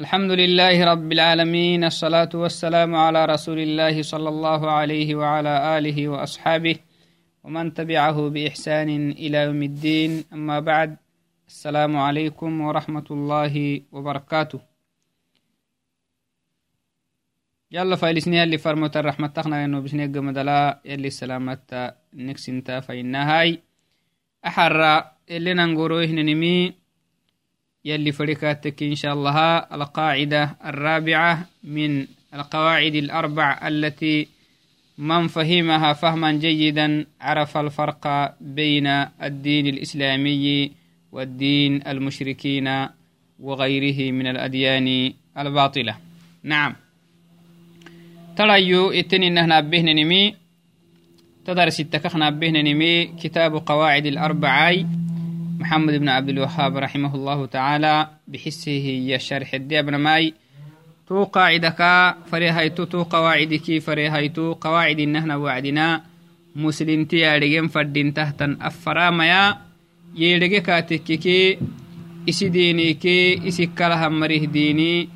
الحمد لله رب العالمين الصلاة والسلام على رسول الله صلى الله عليه وعلى آله وأصحابه ومن تبعه بإحسان إلى يوم الدين. أما بعد السلام عليكم ورحمة الله وبركاته. يلا فايلسني اللي فرمت الرحمة تخنا إنه بسنيق مدلا يلي السلامة نكسنتا فإنها هاي. أحرى اللي ننقروه ننمي يلي فريكاتك إن شاء الله القاعدة الرابعة من القواعد الأربع التي من فهمها فهما جيدا عرف الفرق بين الدين الإسلامي والدين المشركين وغيره من الأديان الباطلة. نعم. تريو إتني نهنا بهن نمي؟ تدرس التكخنا بهن نمي كتاب قواعد الأربعاي. محمد بن عبد الوهاب رحمه الله تعالى بحسه هي الشرح ابن ماي تو قاعدك فريهيتو تو قواعدك فريهيتو قواعد النهنا وعدنا مسلم تيارجين فردين تحتن أفراميا. يلغي كاتككي isi diinike isi kala hammarih diini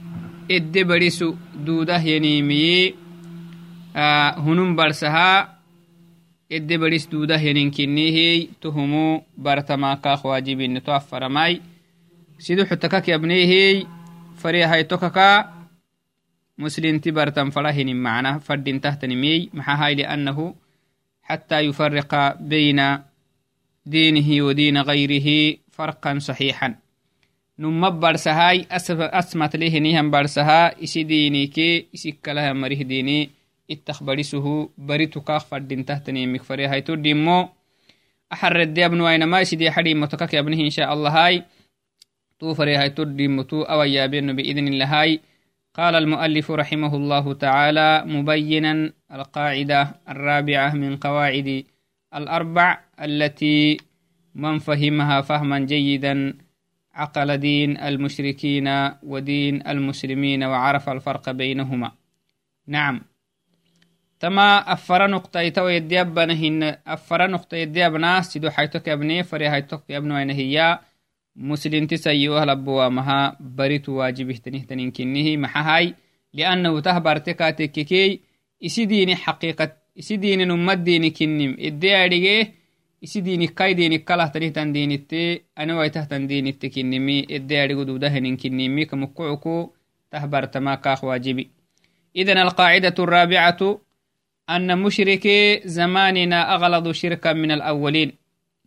edde barisu duudah yanimiyi hunun barsaha ede baris duudah yaninkinihey tuhumu bartamaakaak waajibine to affaramai sidu xutakak yabnehey fariyahaytokaka مسلمتي برتم فرهن معنا. فرد تحتنمي محاهاي لأنه حتى يفرق بين دينه ودين غيره فرقا صحيحا. نم برسهاي أسمت له نيهم برسها إسي ديني كي إسي كلها مريه ديني. اتخبرسه بريتو كاخ فردين تحتني مكفري هاي تردمو أحرد دي ابن وين ما يسيدي حريم متكك ابنه إن شاء الله هاي تو فري هاي تردمو تو أو يا بإذن الله هاي قال المؤلف رحمه الله تعالى مبينا القاعدة الرابعة من قواعد الأربع التي من فهمها فهما جيدا عقل دين المشركين ودين المسلمين وعرف الفرق بينهما نعم تما أفر نقطة يتو يديابنا هن أفر نقطة يديابنا سيدو حيتك يبني فري حيتك يبنو وين هي مسلم تسيوها لبوا مها بريت واجبه تنه كنه محهاي لأنه تهبر تكاتككي إسي ديني حقيقة إسي ديني نمت ديني كنم إدي أديه isi diini kai diini kalah tanihtan diinitte anawaitahtan diinitte kinimi ede adigu dudahenin kinimi kamukucuku tahbartama kaak waajibi إذن القاعدة الرابعة أن مشركي زماننا أغلظ شركا من الأولين.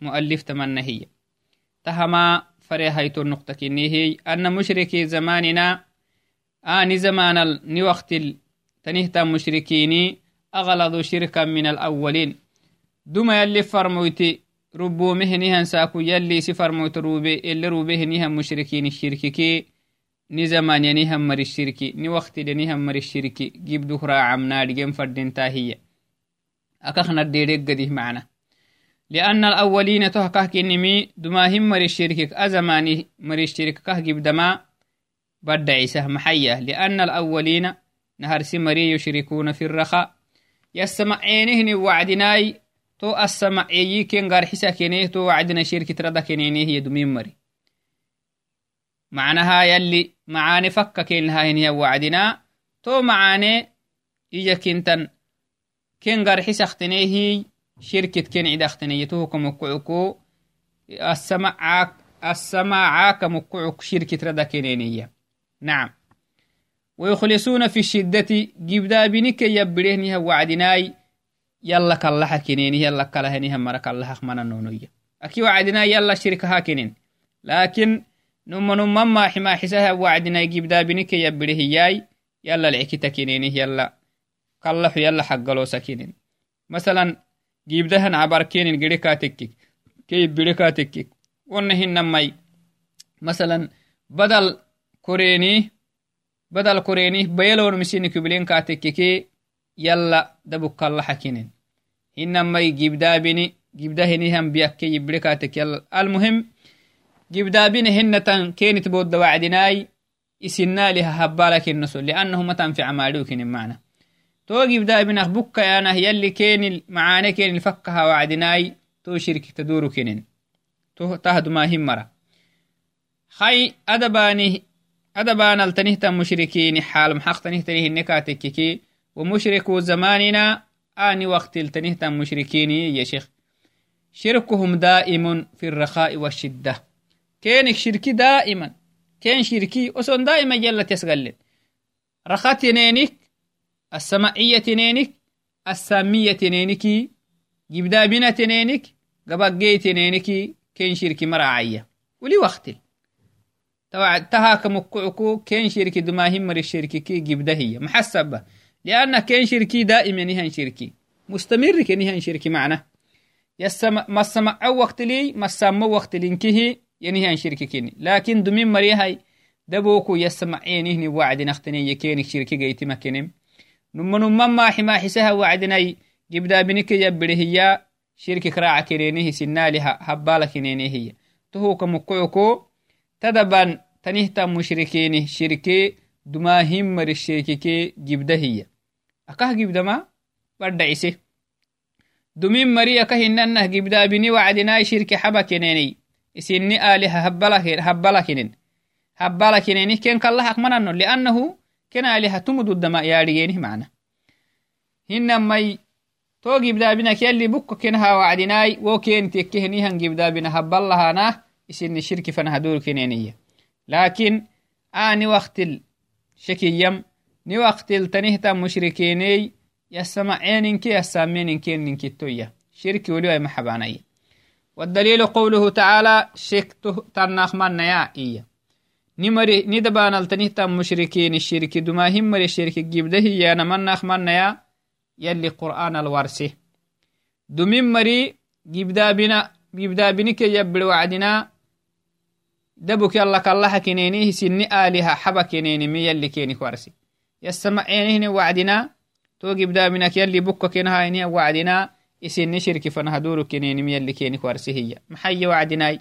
مؤلف تمنى هي. تهما فريهيت النقطة كنيه أن مشركي زماننا آن زمان نوقت تنهتا مشركيني أغلظ شركا من الأولين. duma yalli farmoyti rubumehinihan saaku yalli isi farmoyto rube ele rubehinihan mushrikin shirkiki ni zamanyani ham mari shirki ni waqti dani ham mari shirki gib duhra amna digen fardin tahiya akakhna dede gadi maana لأن الأولين تهكه كنمي دما هم مري الشركك أزماني مري الشركك كهك دما بد عيسى محيا لأن الأولين نهر سمري يشركون في الرخاء. يسمع عينهن وعدناي تو السمع يي كنغار حسا تو وعدنا شركة ردا كنينيه يدمين مري. معناها يلي معاني فكا كين هاين هي وعدنا تو معاني إيجا كنتن كين غرحي سختنيه شركة كين عيد أختنيته كمكعكو السماع السماع كمكعك شركة ردا كينينية نعم. ويخلصون في الشدة جبدا بنك يبرهنها وعدناي يلا كالله كينينية يلا كالهنها مرك الله خمنا نونية أكي وعدنا يلا شركة هاكينين لكن نم نم ما حما حسها وعدنا يجيب دابنك يبره ياي يلا العكتا كنين يلا كله يلا حقلو سكينين مثلا جيب دهن عبر كينين جريكا تكك كي بريكا تكك ونهن ماي مثلا بدل كوريني بدل كوريني بيلون مسيني كبلين كاتككي يلا دبك الله حكينين إنما جبدابني جبدهنهم بيكي يبركاتك يلا المهم جبدابني هنة كانت بود وعدناي إسنا لها هبالك النسل لأنه ما تنفع مالوكين معنا تو جبدابني أخبك أنا يلي كين معانا كين الفكها وعدناي تو شرك تدور كينين. تو تهد ما هم مرة. خي أدباني هذا بان التنهتا مشركين حال محق تنهتنه النكاتككي ومشركو زماننا آني وقت التنهتا مشركين يا شيخ. شركهم دائم في الرخاء والشدة. كينك شركي دائما. كين شركي أصلا دائما جلة يسغلل رخاء تنينك السمائية تنينك السامية تنينك جبدا بنا تنينك قبقى تنينك كين شركي مراعية. ولي وقت تهاك مقعكو كين شركي دماهم مر الشركي كي جبدا هي. محسبة. لأن كين شركي دائما نهان شركي. مستمر كنهان شركي معنا. يسمع ما أو وقت لي ما سمع وقت لينكه ينهان شركي كيني. لكن دمين مريهاي دبوكو يسمع عينه وعد نختني يكينك شركي جيتي مكنم نما نما ما حما حسها وعدني جبدا بنك يبره هي شركي كراع كرينه سنالها هبالا كنينه هي. تهوك مقعكو تدبان تنهتا مشركينه شركي دما همر الشركي جبدا هي. أكاه جبدا ما؟ برد عيسي دمين مريا كهننه جبدا بني وعدنا شركي حبا كنيني. إسني آلهة هبالا هبالا كنين هبالا كنينه كن كالله أكمنانو لأنه كنا آلهة تمدو الدماء ياريينه معنا هنا مي تو جبدابنا كيالي بكو كنها وعدناي وكين تكهنيها جبدابنا هبالها إسن الشرك فنهدور كنينية لكن آني وقت الشكيم ني وقت التنهتا والدليل قوله تعالى شكته تنخ من يا إيه نمري ندبان التنهتا مشركين الشرك دما هم مري الشرك جبده يا نمنخ من يا يلي قرآن الورسي دمين مري جبدا بنا جبدا بنك يبل وعدنا. دبك يلا كالله كنينيه سني آلهة حبا كنيني مي يلي كيني ورسي يسمع عينيه وعدنا. تو جبدا بنك يلي بك إني وعدنا. كنيني مي يلي كيني ورسي هي. محي وعدناي.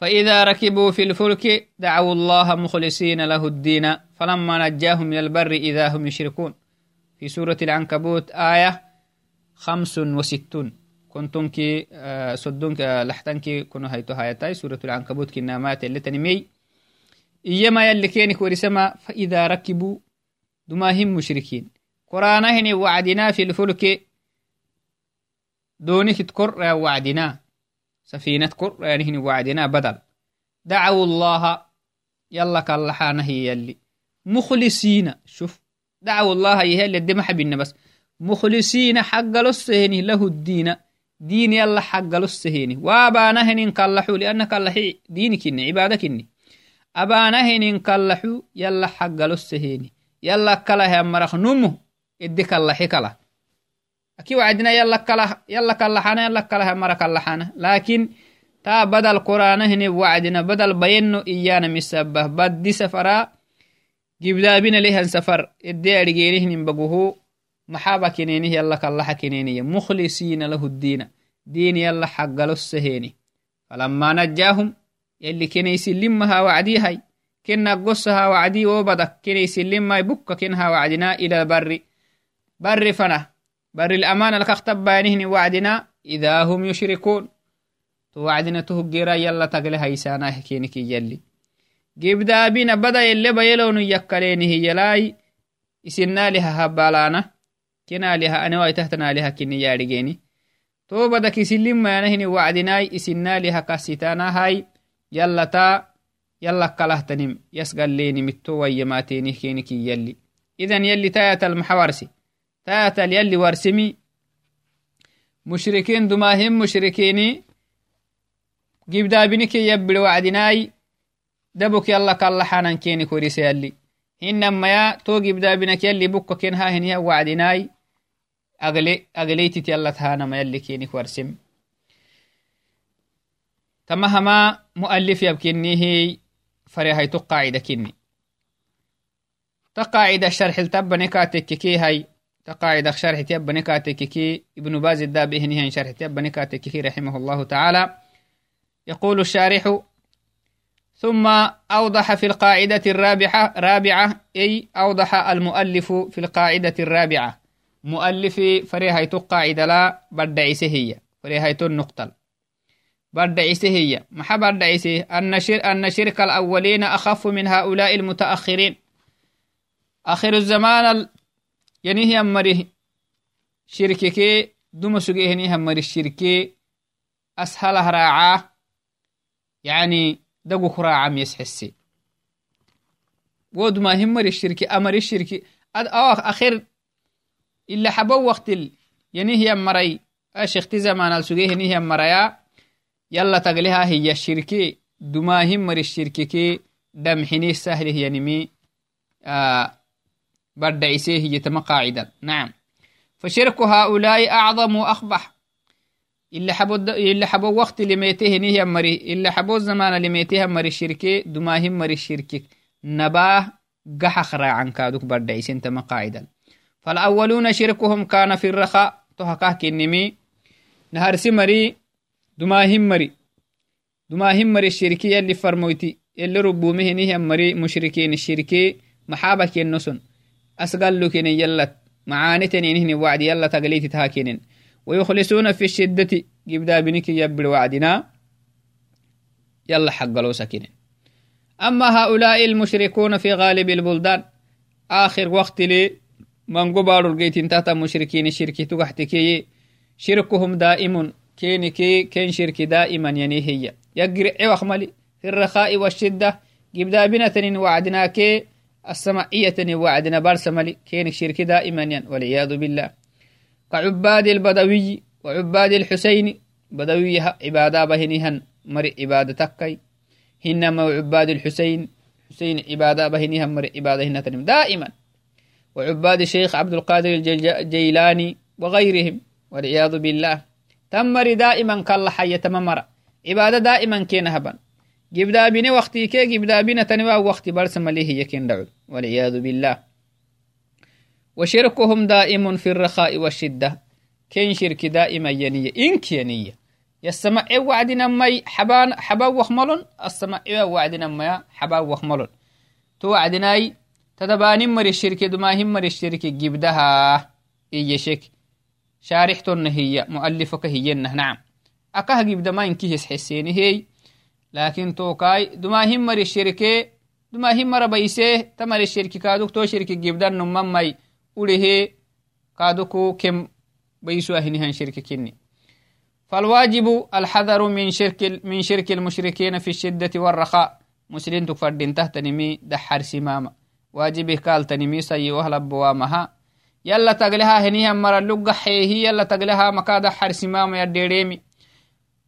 فإذا ركبوا في الفلك دعوا الله مخلصين له الدين. فلما نجاهم من البر إذا هم يشركون. في سورة العنكبوت آية خمس وستون. كنتم كي آه صدون لحتن كنو هيتو هايتاي. سورة العنكبوت كي نامات اللي تنمي. إيما يلي كينك ورسما فإذا ركبوا دما هم مشركين. قرانا هني وعدنا في الفلك دونك تكر وعدنا. سفينة كر يعني وعدنا بدل. دعوا الله. يلا كاللحانه يلي. مخلصين. شوف. دعوا الله يهل الدم حبنا بس. مخلصين. حق لسهني له الدين. دين يلا حق لسهني وأبانا هنين كاللحو لأن كاللحي دينك إني. عبادك إني. أبانا هنين كاللحو يلا حق لسهني يلا كلا مرخ. نمو. إدي كاللحي كلا. يلا كلا يلا كاللحانا يلا كلا مرة كاللحانا لكن تا بدل قرآن هني وعدنا بدل بينو إيانا مسبه بدي سفرا gibdaabina lehan safar ede arigeenihnin baguhu maxaba kinenih yalla kallaha kineniya mukhlisiina lahu ddiina diin yalla xaggalossaheeni falama najjaahum yalli keneysilimmaha wacdiihay kenna gossaha wacdii wobadak keneysilimai bukka kenha wacdina ila barri barri fana barri lamana lakaktabbayanihni wacdina idaa hum yushrikuun to wacdina tohuggeera yalla tagle haysaanah keniki yalli gibdaabina bada yelle bayelonu yakkaleenihi yalai isinaaliha habalaana kenaaliha anewaitahtanaliha kini yaadhigeeni to badak isilimmayanahini wacdinai isinaaliha kasitanahay تاتا ليالي وارسمي. مشركين دماهم مشركيني. جيب دابني كي يبل وعدناي دبوك يلا كالله حنان كيني كوريس يالي إنما يا تو جيب دابنك يلي بوكو كين ها هني وعدناي أغلي أغليتي تيالا تهانا ما يلي كيني كوارسم تمهما مؤلف يبكيني هي فريهاي تقاعد كيني. تقاعد الشرح التبني كاتك كي هاي. Qaacida sharxil tabbanekatekkekihai ta qaacida sharxit yabbanekatekkeki ibnu baz daabihinihan sharxit yabbanekatekkeki raximah الله تعالى. يقول الشارح ثم أوضح في القاعدة الرابعة رابعة أي أوضح المؤلف في القاعدة الرابعة. مؤلف فريهيت القاعدة لا بدعسه هي. فريهيت النقطة بدعيسه هي. محا بدعيسه أن, شر أن شرك الأولين أخف من هؤلاء المتأخرين. آخر الزمان ينهي أمره شركك دم سجيه أمر الشركي أسهل راعاه يعني دقوك راعام يسحسي ود ما همر الشركي أمر الشركي أد أخير إلا حبو وقت ينهي أمري أشيخت زمان السجيه نهي أمريا يلا تقلها هي الشركي دما همر الشركي دم حني سهل هي نمي آه برد عيسيه هي تم قاعدا. نعم. فشرك هؤلاء أعظم وأخبح إلا حبو إلا حبو وقت لميته نهي مري. إلا حبو زمان لميته مري الشركة دماهم مري الشركة نباه قحخ عن كادوك برد عيسين تم قاعدا. فالأولون شركهم كان في الرخاء. تهكاه كنمي. نهار سمري دماهم مري. دماهم مري الشركة يلي فرمويتي يلي ربومه نهي مري مشركين الشركة محابك النسن أسقلوا كن يلا معاني تنين وعد يلا تقليت تهاكين ويخلصون في الشدة جبدا بنك يبر وعدنا. يلا حقلوا سكين أما هؤلاء المشركون في غالب البلدان آخر وقت لي من قبار القيت تحت مشركين الشرك تحتكي شركهم دائم كين كي كين شرك دائما يعني هي. يقرع وخملي في الرخاء والشدة جبدا بنتن وعدنا كي السمعية وعدنا برسملي كين الشرك دائما والعياذ بالله. كعباد البدوي وعباد الحسين بدوي عبادة بهنهن مر عبادة تكي. هنما عباد الحسين حسين عبادة بهنهن مر عبادة هنتنم دائما. وعباد الشيخ عبد القادر الجيلاني وغيرهم والعياذ بالله. تمر دائما كالله حية تممر عبادة دائما كين هبا جبدا بني وقتي كي جبدا بنا تنوى وقتي برسم ليه يكين دعو والعياذ بالله. وشركهم دائم في الرخاء والشدة. كين شرك دائما ينية. إنك ينية. يسمع وعدنا مي حبان حبا وخملون السمع وعدنا مي حبا وخملون تو وعدناي تدبان مر الشرك دما هم مر الشرك جبدها إيشك شارحتن هي مؤلفك هي نعم أكه جبد ما إنكي حسيني هي. لكن توكاي دما هم مر الشرك دما هم مر بيسه تمر الشرك كادوك تو شرك جبدان نمم مي ulehe kaduku kem بيسو أهنها شرك كني فالواجب الحذر من شرك من شرك المشركين في الشدة والرخاء. مسلم تفردين تحت نمي دحر سماما واجبه قال تنمي سي وهل بوامها. يلا تقلها هنيها مرة لقى حيه يلا تقلها مكا دحر سماما يديريمي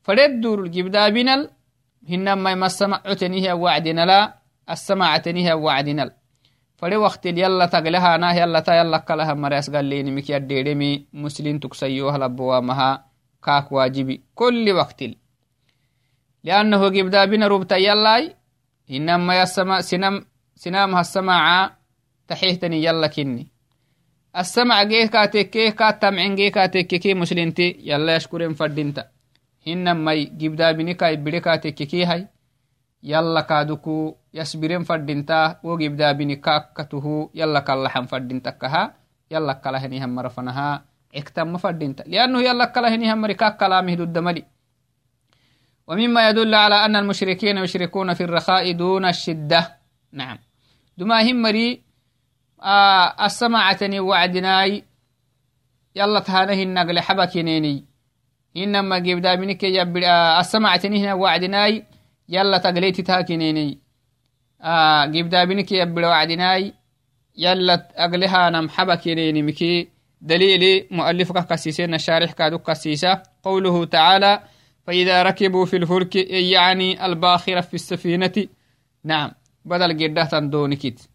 فرد دور الجبدا بنال هنما يمسمع تنيه وعدنا لا السماع تنيه وعدنا fare waktil yalla taglehanah yallata yallakalaha maras gallenimik yaddedemi muslin tuksayohalabowamaha kaak waajibi kulli waktil liannahu gibdaabina rubta yallai hinamaya sinamaha samaca taxihtani yalla kinni السمع جيه كاتكيه كاتمعن جيه كاتككي مسلنتي يلا يشكرين فردينتا يبري كاتككي هاي yalla kaaduku yasbiren fadinta wogibdaabini kaakkatuhu yalla kallahan fadintakaha yalla kalahenihan marafanaha ektama fadinta liannahu yalla kalahenihan mari kaakkalamih duddamali ومما يدل على أن المشركين يشركون في الرخاء دون الشدة نعم دما هم مري آه السماعتني وعدناي يلا تهانه النقل حبكينيني إنما جيب دابنك يبر آه السماعتني هنا وعدناي يلا تقليتي تاكينيني. آه جيب دابنك يبلو وعدناي يلا أقلها نم حبكينيني مكي. دليل مؤلفك كسيسين الشارح كادو كسيسة. قوله تعالى فإذا ركبوا في الفلك يعني الباخرة في السفينة. نعم بدل قدة دونكت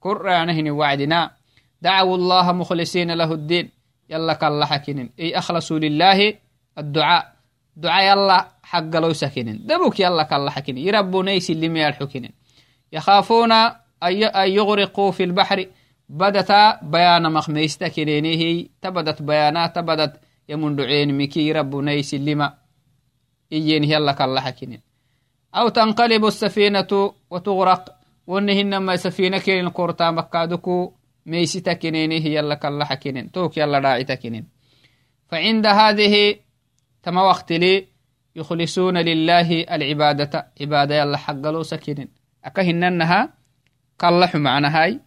قرآنهن وعدنا. دعوا الله مخلصين له الدين. يلا كالله حكين أي أخلصوا لله. الدعاء. دعاء يلا حق لو سكنين. دبوك يلا كالله حكين يربونيس اللي ميال حكين يخافون أن يغرقوا في البحر. بدت بيان مخميستا كنينيه تبدت بيانات تبدت يمن دعين مكي ربونيس اللي ما إيين يلا كالله حكين أو تنقلب السفينة وتغرق. ونهن ما سفينة كين قرطا مكادكو ميستا كنينيه يلا كالله حكين توك يلا راعي تكنين فعند هذه تما وقت لي يخلصون لله العبادة. عبادة يلا حقلو سكنين أكهننها كالله معنا هاي.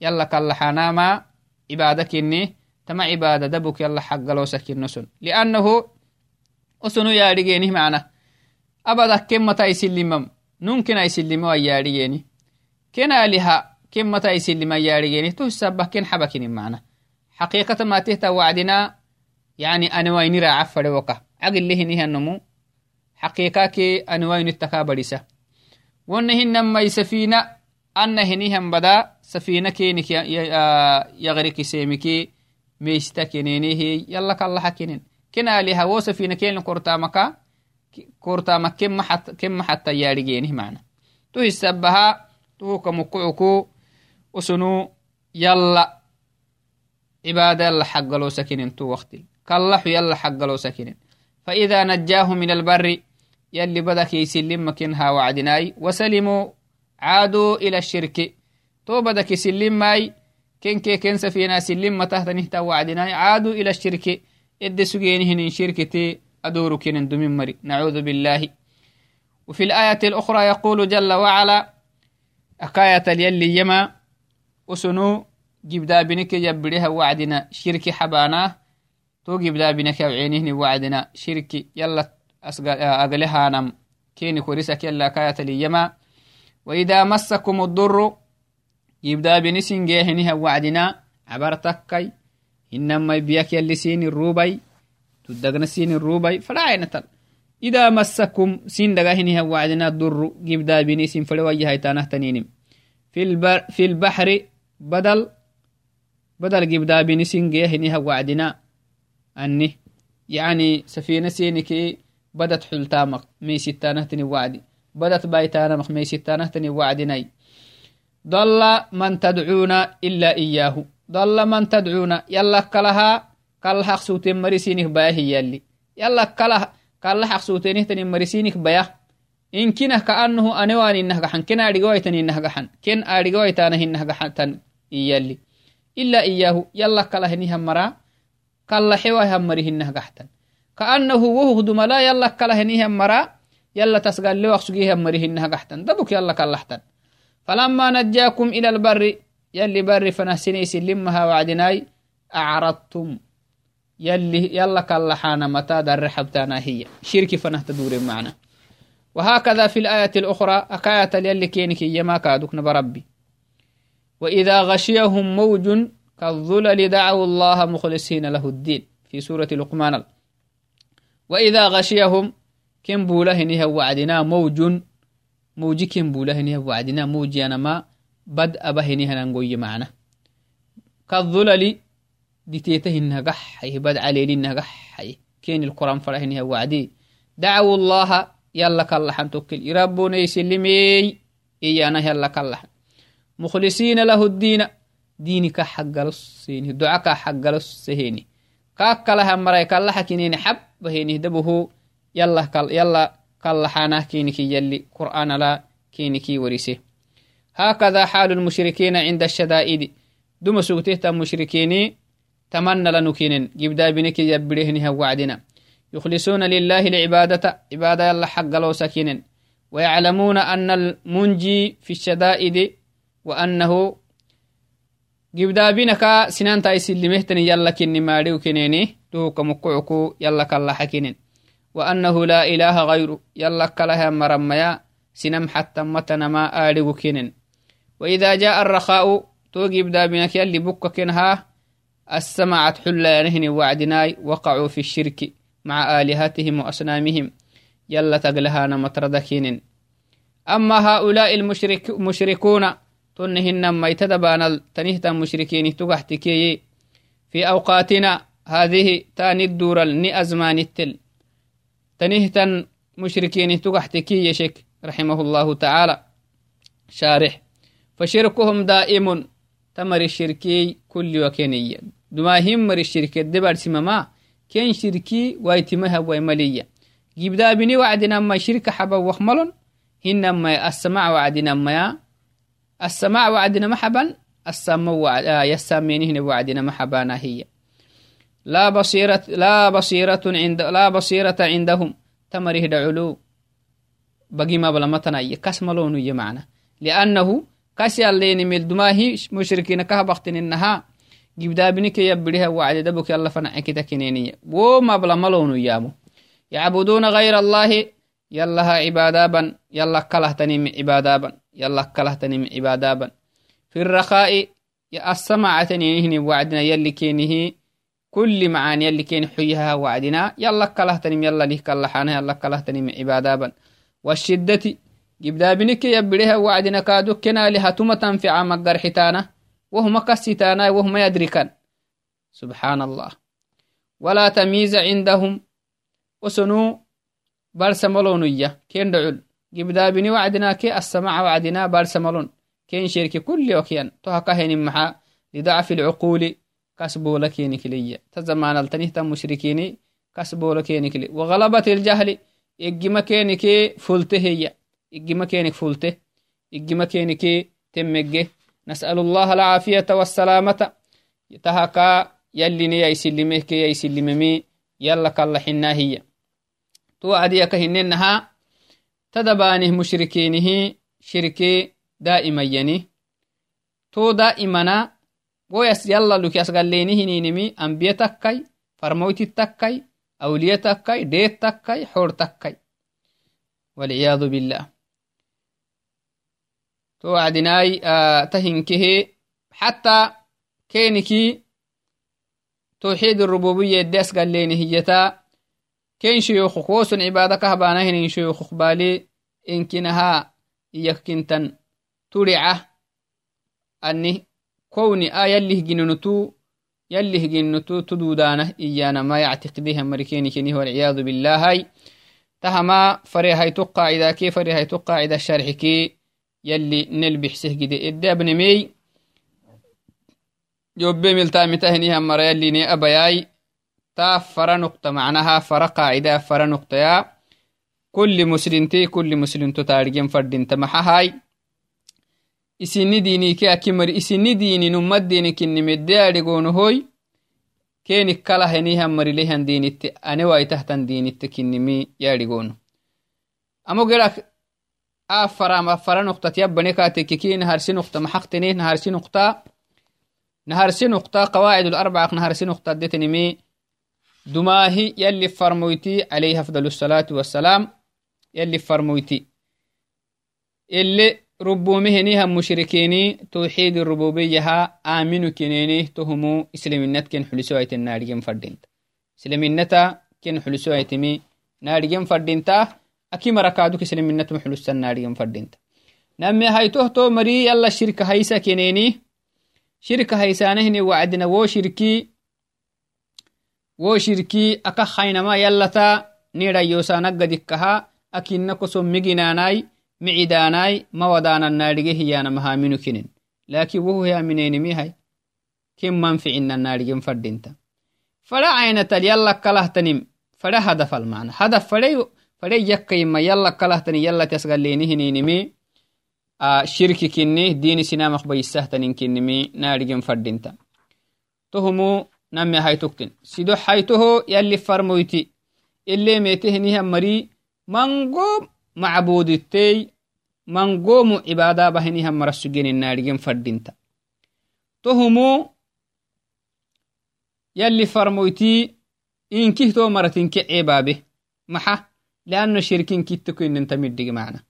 يلا كالله ما عبادة كني تما عبادة دبك يلا حقلو سكن نسن لأنه أسنو يارجيني معنا. أبدا كم متى يسلمم؟ نمكن يسلموا يارجيني كنا لها كم متى يسلم يارجيني السبه كن حبكني معنا. حقيقة ما تهتا وعدنا. يعني أنا وين راعف فروكا. عقل له نيه النمو حقيقة كي أنا وين التكابرسة ونهن ما يسفينة أن هنيهم بدا سفينة كينك يغرق سيمكي ميستكنينيه يلا كالله حكينين. كنا لها و سفينة كين كورتامكا كورتامك كم حتى كم حتى يارجينه معنا. تو السبها تو كمكعكو وسنو يلا عبادة يلا فإذا نجاه من البر يلي بدك يسلم مكنها وعدناي وسلموا عادوا إلى الشرك. تو بدك يسلم ماي كن كي كن سفينة سلم متهت نهتا وعدناي عادوا إلى الشرك. إد سجينهن شركتي أدور كن دمين مري. نعوذ بالله. وفي الآية الأخرى يقول جل وعلا أكاية يلي يما وسنو جبدا بنك يبريها وعدنا. شرك حبانا تو جبدا بنك وعينهن وعدنا شرك يلا أقلها نم كيني كوريسك يلا كاية اليما وإذا مسكم الضر يبدأ بنسين جيهنها وعدنا عبرتكي إنما بيك يلي سين الروبي تدقنا سين الروبي فلا عينتل إذا مسكم سين دقاهنها وعدنا الضر يبدأ بنسين فلو وجهي تانه تنينم في, البر في البحر بدل بدل جبدا بنسين جيهنها وعدنا أني يعني سفينة سينكي بدت حلتامك مي ستانه تني وعدي. بدت بايتانمك مي ستانه تني وعدني ضل من تدعون إلا إياه. ضل من تدعون يلا كلها كلها خسوتين مرسينك باه يلي. يلا كلها كلها خسوتين تني مرسينك باه إن كنه كأنه أنوان إنه قحن كن أرجويتني إنه قحن كن أرجويتانه إنه قحن يلي. إلا إياه يلا كله نهم مرا. كلا حوا هم مريه إنه قحتن كأنه وهو دملا يلا كله نهم مرا يلا تسقال لي وقسقيه هم مريه إنه قحتن دبك يلا كلحتن فلما نجاكم إلى البر يلي بر فنهسني سلمها وعدناي أعرضتم. يلي يلا كاللحانا متى در حبتانا هي. شركي فنه تدور معنا. وهكذا في الآية الأخرى أكاية يلي كينك يما كادوك بربي وإذا غشيهم موج كالظلل دعوا الله مخلصين له الدين في سورة لقمان. وإذا غشيهم كم بوله نهى وعدنا موج موجي كم بوله نهى وعدنا أنا ما بد أبه نهى نقوي معنا. كالظلل ديتيته إنها قحي بد عليل إنها قحي كين القرآن فرح نهى وعدي. دعوا الله يلا كاللحن توكل. يربون يسلمي إيانا يلا كاللحن. مخلصين له الدين. دينك حق السين دعاك حق السهيني كاك لها مرايك الله كنين حب بهيني دبه يلا كال يلا كاللحانا كينكي يلي قرآن لا كينكي ورسه هكذا حال المشركين عند الشدائد. دم سوتيه المشركين تمنى لنكين جبدا بنك يبرهنها وعدنا. يخلصون لله العبادة عبادة يلا حق لو ويعلمون أن المنجي في الشدائد وأنه تايس اللي مهتني يلا كني ماريو كنيني دوك مقعكو يلا كلا حكينين وأنه لا إله غيره يلا كلها مرميا سنم حتى متنا ما آلغو كنين وإذا جاء الرخاء تو جبدا بنك يلي بك كنها السمعت حلا نهني وعدناي وقعوا في الشرك مع آلهتهم وأصنامهم يلا تقلها نمتردكين أما هؤلاء المشرك مشركون تنهن ما يتدبان تنهت المشركين تقحتكي في أوقاتنا هذه تاني الدور ني أزمان التل. تنهت مشركين تقحتكي يشك رحمه الله تعالى. شارح. فشركهم دائم تمر الشركي كل وكينيا دما هم مر الشركة دبر سمما. كين شركي وايتمها ويمليا جبدا بني وعدنا ما شركة حبا وخملون هنما السماع وعدنا ما السماع وعدنا محبا السماء وعد آه يسامين هنا وعدنا محبانا هي. لا بصيرة لا بصيرة عند لا بصيرة عندهم. تمره دعلو بقي ما بلا متناي كاس ملون معنا. لأنه كاس يالين ميل دماهي مشركين كها بختن إنها كي يبديها وعد دبك يلا فنعك تكنينية وما بلا ملون يامو يعبدون غير الله. يلا عبادابا. يلا كله تنيم عبادابا. يلا كله تنيم عبادابا في الرخاء السماعة تنينهن وعدنا يلي كينه. كل معاني يلي كين حيها وعدنا. يلا كله تنيم يلا ليه كلحانا يلا كله تنيم عبادابا والشدة جبدا بنك يبريها وعدنا كادو كنا لها تمة في عام حتانا وهم كسيتانا وهم يدركان. سبحان الله ولا تمييز عندهم. وسنو برسملون إيا كين دعول كي السماع وعدنا برسملون كين شركي كل وكيان تهكهن محا. لضعف العقول. كسبو لكيني كلية تزمان التنيه مشركيني. كسبو لكيني كلي. وغلبة الجهل. إجما كيني فلته هي. إجما كيني فلته. إجما كيني تمجه. نسأل الله العافية والسلامة. تهكا يلي نيا يسلمه كي يسلممي يلا كالله حنا هي. تو أديك تدبانه مشركينه شركي دائما يعني تو دائمنا ويس يلا لك يسغلينه هنينمي أنبيا تكاي فرموتي تكاي أولياء تكاي ديت تكاي حور تكاي. والعياذ بالله. تو عدناي آه تهنكه حتى كينكي توحيد الربوبية الدس قال لين هيتا كين شيوخ ووسن عبادة كهبانا هنين شيوخ بالي إنكنها يكنتن ترعه أني كوني آية اللي جننتو يلي جننتو تدودانه إيانا ما يعتقدها مريكيني كنيه والعياذ بالله. هاي. تهما فريهاي تقاعدة كي فريهاي تقاعدة الشرح كي. يلي نلبحسه جدي تا فرا نقطة معناها فرا قاعدة فرا نقطة يا كل مسلمتي كل مسلم تتارجم فردين تمحا هاي isini dinike akimari isini dini nummad dini kinimedde adigonohoy kenik kalahenihan marilehan dinitte anewaitahtan dinitte kinimi yadigono amo gerak a farama fara nuktat yabbane katekiki naharsi nukta maxaqtene naharsi nukta naharsi nukta qawaacid الأربعة naharsi nukta detenimi dumaahi yalli farmoyti عليه أفضل الصلاة والسلام يلي فرمويتي. اللي ربومهنيها مشركيني توحيد الربوبية آمنوا كنيني تهمو إسلامينات كن حلسوا آيت النارجين فردينت إسلامينتا كن حلسوا آيتمي نارجين فردينتا أكي مركادوك إسلامينات محلوس النارجين فردينت نمي هاي تو مري يلا شركة هايسا كنيني. شركة هايسانهني وعدنا وو شركي أكا خينما يلا تا نيرا يوسا نقدكها أكينكو سمجناناي micidaanai mawadaanan hiyana mahaminu kinin lakin wohu yaminenimihay ken manficinan naadhigen fadinta fada cainatal yalla kalahtanim fada hadafal mana hadaf fadai yakkayima yalla kalahtani yalla tasgaleni hininimi shirki kinni dini sinamak bayisahtanin kinnimi naadhigen fadinta tohumu name haytuktin sido haytoho yalli farmoyti ile metehinihan mari mango macbuditey mangomu cibaada bahinihan marasugeninnaadhigen fadinta tohumu yalli farmoyti inkihto maratinke ceebaabe maxa leanno shirki inkitto keninta midhige macna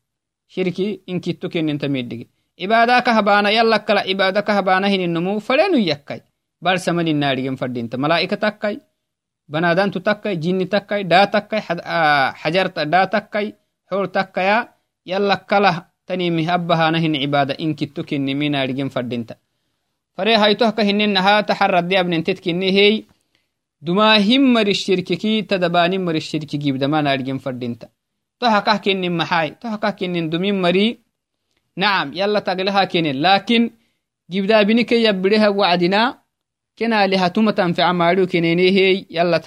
shirki inkitto keninta midhige cibaada kahabaana yalla kala cibaada kahabaana hininomu fadhenu yakkay barsamaninaadhigen fadinta malaa'ika takkay banadantu takkay jinni takkay daa takkay xajarta daa takkay xor takkaya yala kalah tanimi abbahanahin cibada inkitto kinimi naadhigen fadinta fare haytohka hininaha taxaradde abnentet kinihey dumaahin mari shirkiki tadabanin mari shirki gibdama naadhigen fadinta tohakah kenin maxay tohakah kenin dumin mari nacam yala tagleha kenen lakin gibdaabinike yabbireha wacdina kenaliha tuma tanfica maadhu kenenehey yala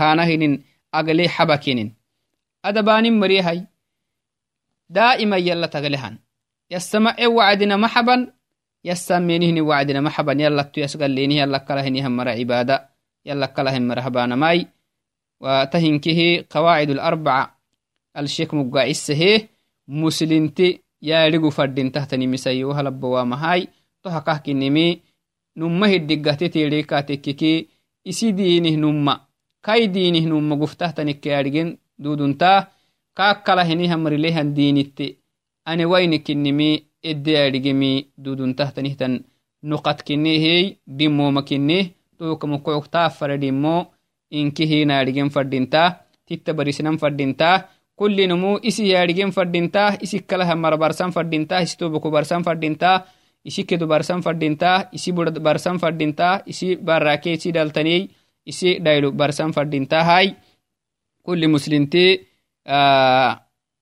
hanahinin agle xaba kenin adabanin marihay دائما يلا تغلهن يسمع إيه وعدنا محبا يسمينهن وعدنا محبا يلا تو يسقل لينه يلا كلهن هم عبادة يلا كلهن مرهبان ماي وتهنكه قواعد الأربعة alshek mugacisehe muslinti yaadhigu fadintahtanimisayo halabawamahai toha kahkinimi numma hiddigate teedhekatekkiki isi diinih numma kai diinih numma guftahtanik yaadhigen dudunta kaakkala hinihamarilehan diinitte ane wainikinimi edde yaadhigemi duduntahtanitan nuqatkinehey dhimmomakinih tokamukucuktaafara dhimmo inki hina yaadhigen fadinta titta barisinan fadinta kullinumu isi yaadhigen fadinta isi kalaha marabarsan fadinta isi toboku barsan fadinta isi kedo barsan fadinta isi barsan fadinta isi barake isi daltaney isi dhaylo barsan fadinta hay kulli muslinti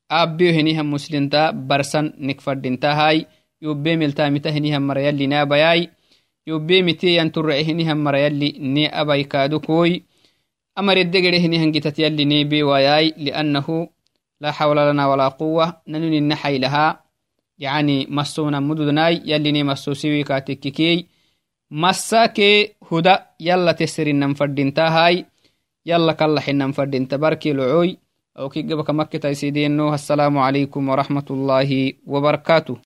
abbio henihan muslinta barsan nik fadinta hay yobbe meltamita henihan mara yalli ne abayay yobbe mite yanturrae henihan mara yalli ne abay kaado koy amareddegede henihan gitat yalli ne bewayay liannahu la hawla lana wala quwa يعني مسونا مدودناي يلي ني مسو سيوي كاتيكيكي مسا كي هدى يلا تسرين نمفردين تاهاي يلا كاللحين نمفردين تبركي لعوي. أو كي قبك مكة السلام عليكم ورحمة الله وبركاته.